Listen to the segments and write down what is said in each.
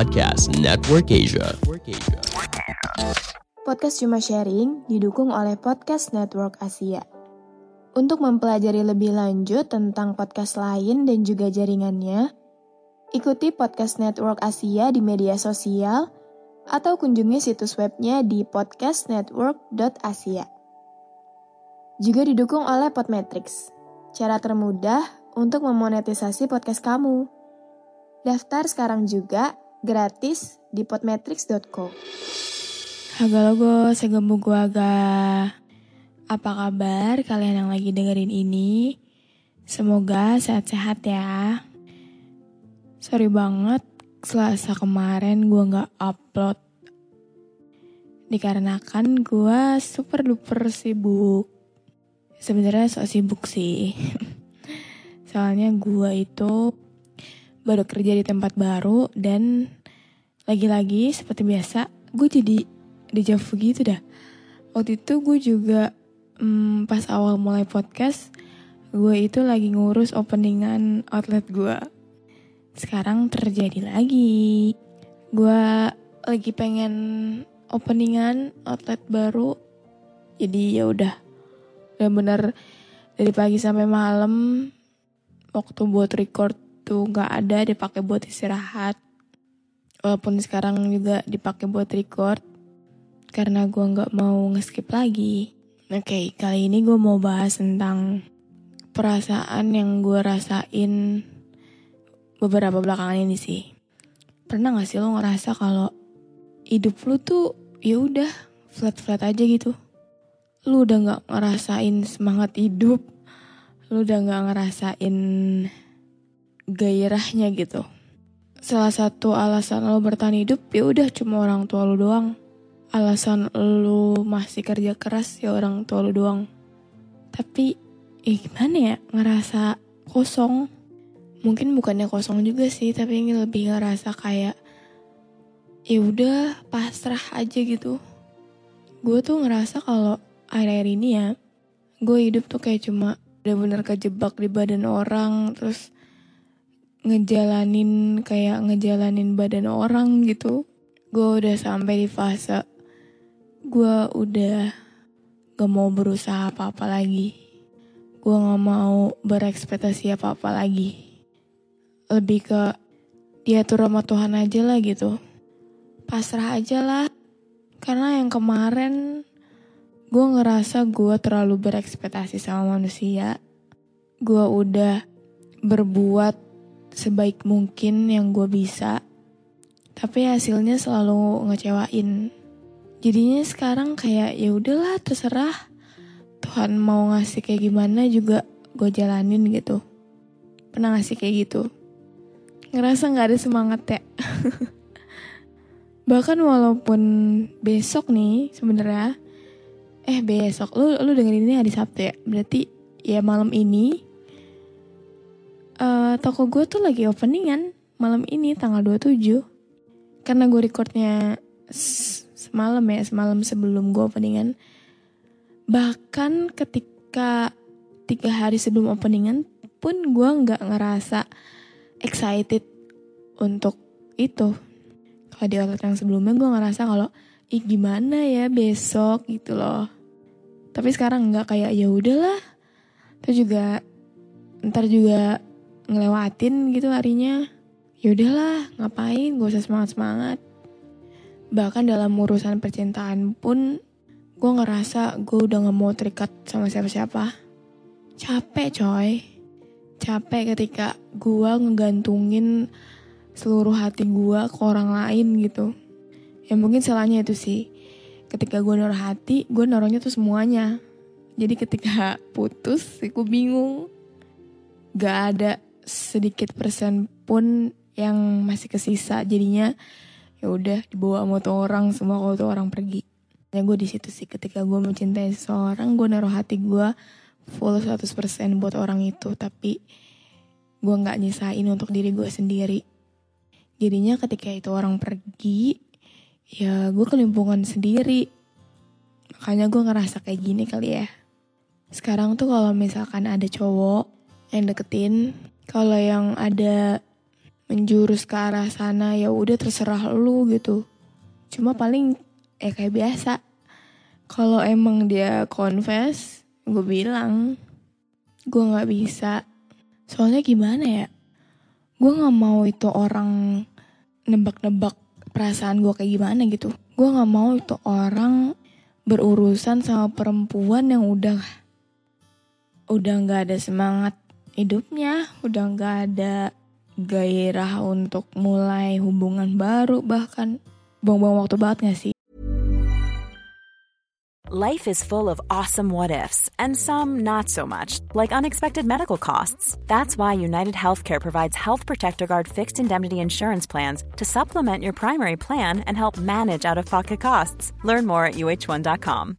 Podcast Network Asia. Podcast Cuma Sharing didukung oleh Podcast Network Asia. Untuk mempelajari lebih lanjut tentang podcast lain dan juga jaringannya, ikuti Podcast Network Asia di media sosial atau kunjungi situs webnya di podcastnetwork.asia. Juga didukung oleh Podmetrics, cara termudah untuk memonetisasi podcast kamu. Daftar sekarang juga gratis di podmetrics.co. Halo go, segemu gua agak. Apa kabar kalian yang lagi dengerin ini? Semoga sehat-sehat ya. Sorry banget, selasa kemarin gua nggak upload. Dikarenakan gua super duper sibuk. Sebenarnya sok sibuk sih. Soalnya gua itu baru kerja di tempat baru dan lagi-lagi seperti biasa gue jadi dejavu gitu dah. Waktu itu gue juga hmm, pas awal mulai podcast gue itu lagi ngurus openingan outlet gue. Sekarang terjadi lagi. Gue lagi pengen openingan outlet baru. Jadi ya udah bener-bener dari pagi sampai malam waktu buat record tuh nggak ada dipakai buat istirahat. Walaupun sekarang juga dipakai buat record karena gue nggak mau ngeskip lagi. Oke okay, kali ini gue mau bahas tentang perasaan yang gue rasain beberapa belakangan ini sih. Pernah gak sih lo ngerasa kalau hidup lu tuh ya udah flat flat aja gitu? Lu udah nggak ngerasain semangat hidup lu udah nggak ngerasain gairahnya gitu. Salah satu alasan lo bertahan hidup ya udah cuma orang tua lu doang. Alasan lu masih kerja keras ya orang tua lu doang. Tapi ya gimana ya ngerasa kosong. Mungkin bukannya kosong juga sih tapi ini lebih ngerasa kayak ya udah pasrah aja gitu. Gue tuh ngerasa kalau akhir-akhir ini ya gue hidup tuh kayak cuma bener-bener kejebak di badan orang terus ngejalanin kayak ngejalanin badan orang gitu. Gue udah sampai di fase gue udah gak mau berusaha apa-apa lagi. Gue gak mau berekspektasi apa-apa lagi. Lebih ke diatur sama Tuhan aja lah gitu. Pasrah aja lah. Karena yang kemarin gue ngerasa gue terlalu berekspektasi sama manusia. Gue udah berbuat sebaik mungkin yang gue bisa, tapi hasilnya selalu ngecewain. Jadinya sekarang kayak ya udahlah terserah Tuhan mau ngasih kayak gimana juga gue jalanin gitu. Pernah ngasih kayak gitu. Ngerasa nggak ada semangat ya. Bahkan walaupun besok nih sebenarnya eh besok lu lu dengerin ini hari Sabtu ya. Berarti ya malam ini uh, toko gue tuh lagi openingan malam ini tanggal 27 karena gue recordnya semalam ya semalam sebelum gue openingan. Bahkan ketika tiga hari sebelum openingan pun gue nggak ngerasa excited untuk itu. Kalau di outlet yang sebelumnya gue ngerasa kalau ih gimana ya besok? gitu loh. Tapi sekarang nggak kayak ya udahlah. Itu juga ntar juga ngelewatin gitu harinya. Ya udahlah ngapain? Gak usah semangat semangat bahkan dalam urusan percintaan pun gue ngerasa gue udah gak mau terikat sama siapa-siapa. Capek coy. Capek ketika gue ngegantungin seluruh hati gue ke orang lain gitu. Ya mungkin salahnya itu sih. Ketika gue naruh hati gue naruhnya tuh semuanya. Jadi ketika putus gue bingung. Gak ada sedikit persen pun yang masih kesisa. Jadinya ya udah dibawa sama tuh orang semua kalau tuh orang pergi. Ya gue di situ sih ketika gue mencintai seseorang gue naruh hati gue full 100% buat orang itu. Tapi gue nggak nyisain untuk diri gue sendiri. Jadinya ketika itu orang pergi ya gue kelimpungan sendiri. Makanya gue ngerasa kayak gini kali ya. Sekarang tuh kalau misalkan ada cowok yang deketin. Kalau yang ada menjurus ke arah sana ya udah terserah lu gitu. Cuma paling eh kayak biasa. Kalau emang dia confess gue bilang gue nggak bisa. Soalnya gimana ya? Gue nggak mau itu orang nebak-nebak perasaan gue kayak gimana gitu. Gue nggak mau itu orang berurusan sama perempuan yang udah udah nggak ada semangat hidupnya udah nggak ada gairah untuk mulai hubungan baru bahkan buang-buang waktu banget gak sih Life is full of awesome what ifs, and some not so much, like unexpected medical costs. That's why United Healthcare provides Health Protector Guard fixed indemnity insurance plans to supplement your primary plan and help manage out of pocket costs. Learn more at uh1.com.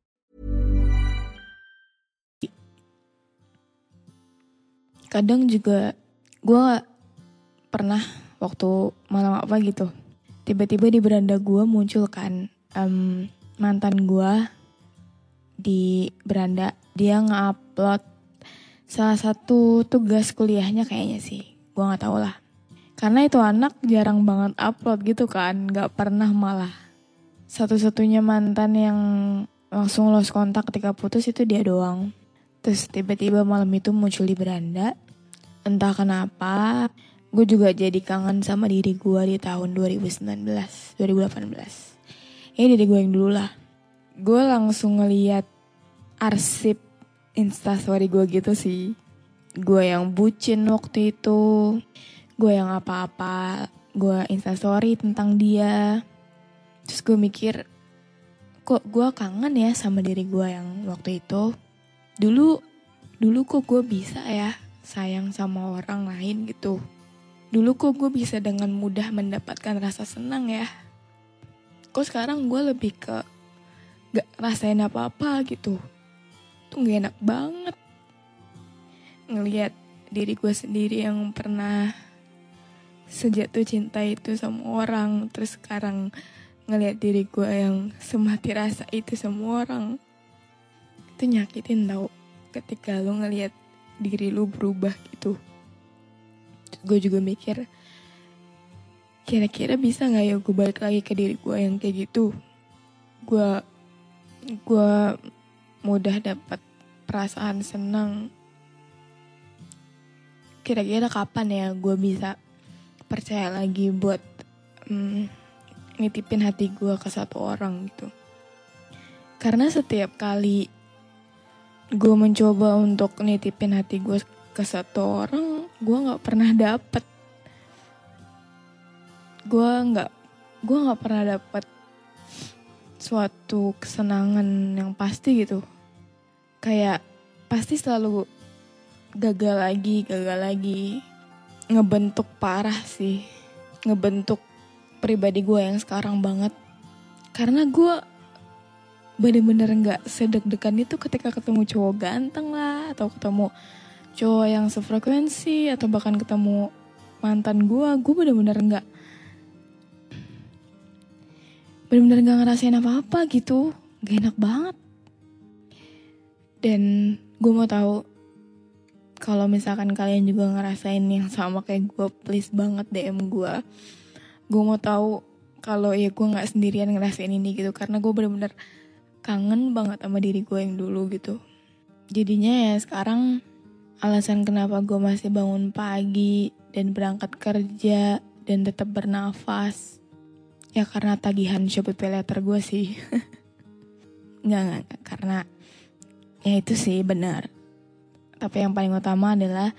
Kadang juga gue pernah waktu malam apa gitu tiba-tiba di beranda gue muncul kan em, mantan gue di beranda. Dia nge-upload salah satu tugas kuliahnya kayaknya sih gue nggak tahu lah. Karena itu anak jarang banget upload gitu kan nggak pernah malah. Satu-satunya mantan yang langsung lost kontak ketika putus itu dia doang Terus tiba-tiba malam itu muncul di beranda. Entah kenapa, gue juga jadi kangen sama diri gue di tahun 2019, 2018. Ini diri gue yang dulu lah. Gue langsung ngeliat arsip instastory gue gitu sih. Gue yang bucin waktu itu. Gue yang apa-apa. Gue instastory tentang dia. Terus gue mikir, kok gue kangen ya sama diri gue yang waktu itu dulu dulu kok gue bisa ya sayang sama orang lain gitu. Dulu kok gue bisa dengan mudah mendapatkan rasa senang ya. Kok sekarang gue lebih ke gak rasain apa-apa gitu. Tuh gak enak banget. Ngelihat diri gue sendiri yang pernah sejatuh cinta itu sama orang terus sekarang ngelihat diri gue yang semati rasa itu sama orang itu nyakitin tau ketika lo ngelihat diri lu berubah gitu. Gue juga mikir kira-kira bisa nggak ya gue balik lagi ke diri gue yang kayak gitu? Gue gue mudah dapat perasaan senang. Kira-kira kapan ya gue bisa percaya lagi buat mm, nitipin hati gue ke satu orang gitu? Karena setiap kali gue mencoba untuk nitipin hati gue ke satu orang gue nggak pernah dapet. Gue nggak gue nggak pernah dapet suatu kesenangan yang pasti gitu. Kayak pasti selalu gagal lagi gagal lagi. Ngebentuk parah sih ngebentuk pribadi gue yang sekarang banget. Karena gue bener-bener nggak sedek-dekan itu ketika ketemu cowok ganteng lah atau ketemu cowok yang sefrekuensi atau bahkan ketemu mantan gue gue bener-bener nggak bener-bener nggak ngerasain apa-apa gitu. Gak enak banget. Dan gue mau tahu kalau misalkan kalian juga ngerasain yang sama kayak gue please banget DM gue gue mau tahu kalau ya gue nggak sendirian ngerasain ini gitu karena gue bener-bener kangen banget sama diri gue yang dulu gitu jadinya ya sekarang alasan kenapa gue masih bangun pagi dan berangkat kerja dan tetap bernafas. Ya karena tagihan Shopee Pay gue sih. nggak, nggak, karena ya itu sih benar. Tapi yang paling utama adalah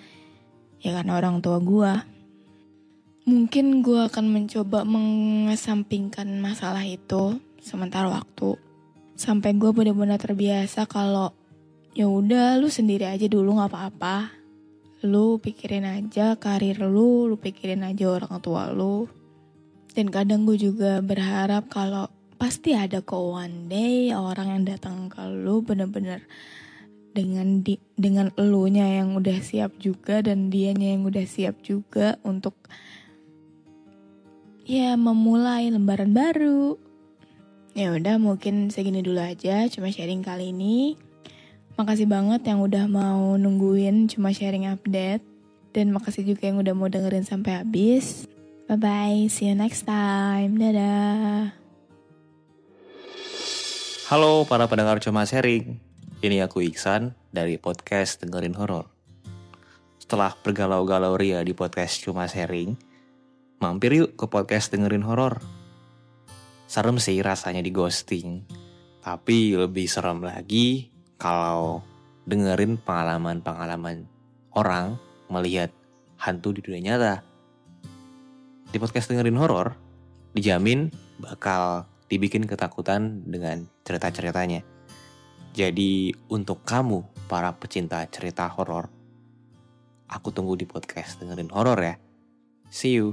ya karena orang tua gue. Mungkin gue akan mencoba mengesampingkan masalah itu sementara waktu. Sampai gue benar-benar terbiasa kalau ya udah lu sendiri aja dulu nggak apa-apa. Lu pikirin aja karir lu lu pikirin aja orang tua lu. Dan kadang gue juga berharap kalau pasti ada kok one day orang yang datang ke lu bener-bener dengan di dengan elunya yang udah siap juga dan dianya yang udah siap juga untuk ya memulai lembaran baru ya udah mungkin segini dulu aja cuma sharing kali ini Makasih banget yang udah mau nungguin cuma sharing update. Dan makasih juga yang udah mau dengerin sampai habis. Bye-bye, see you next time. Dadah. Halo para pendengar cuma sharing. Ini aku Iksan dari podcast Dengerin Horor. Setelah bergalau-galau ria di podcast cuma sharing, mampir yuk ke podcast Dengerin Horor. Serem sih rasanya di ghosting. Tapi lebih serem lagi kalau dengerin pengalaman-pengalaman orang melihat hantu di dunia nyata. Di podcast dengerin horor, dijamin bakal dibikin ketakutan dengan cerita-ceritanya. Jadi untuk kamu para pecinta cerita horor, aku tunggu di podcast dengerin horor ya. See you.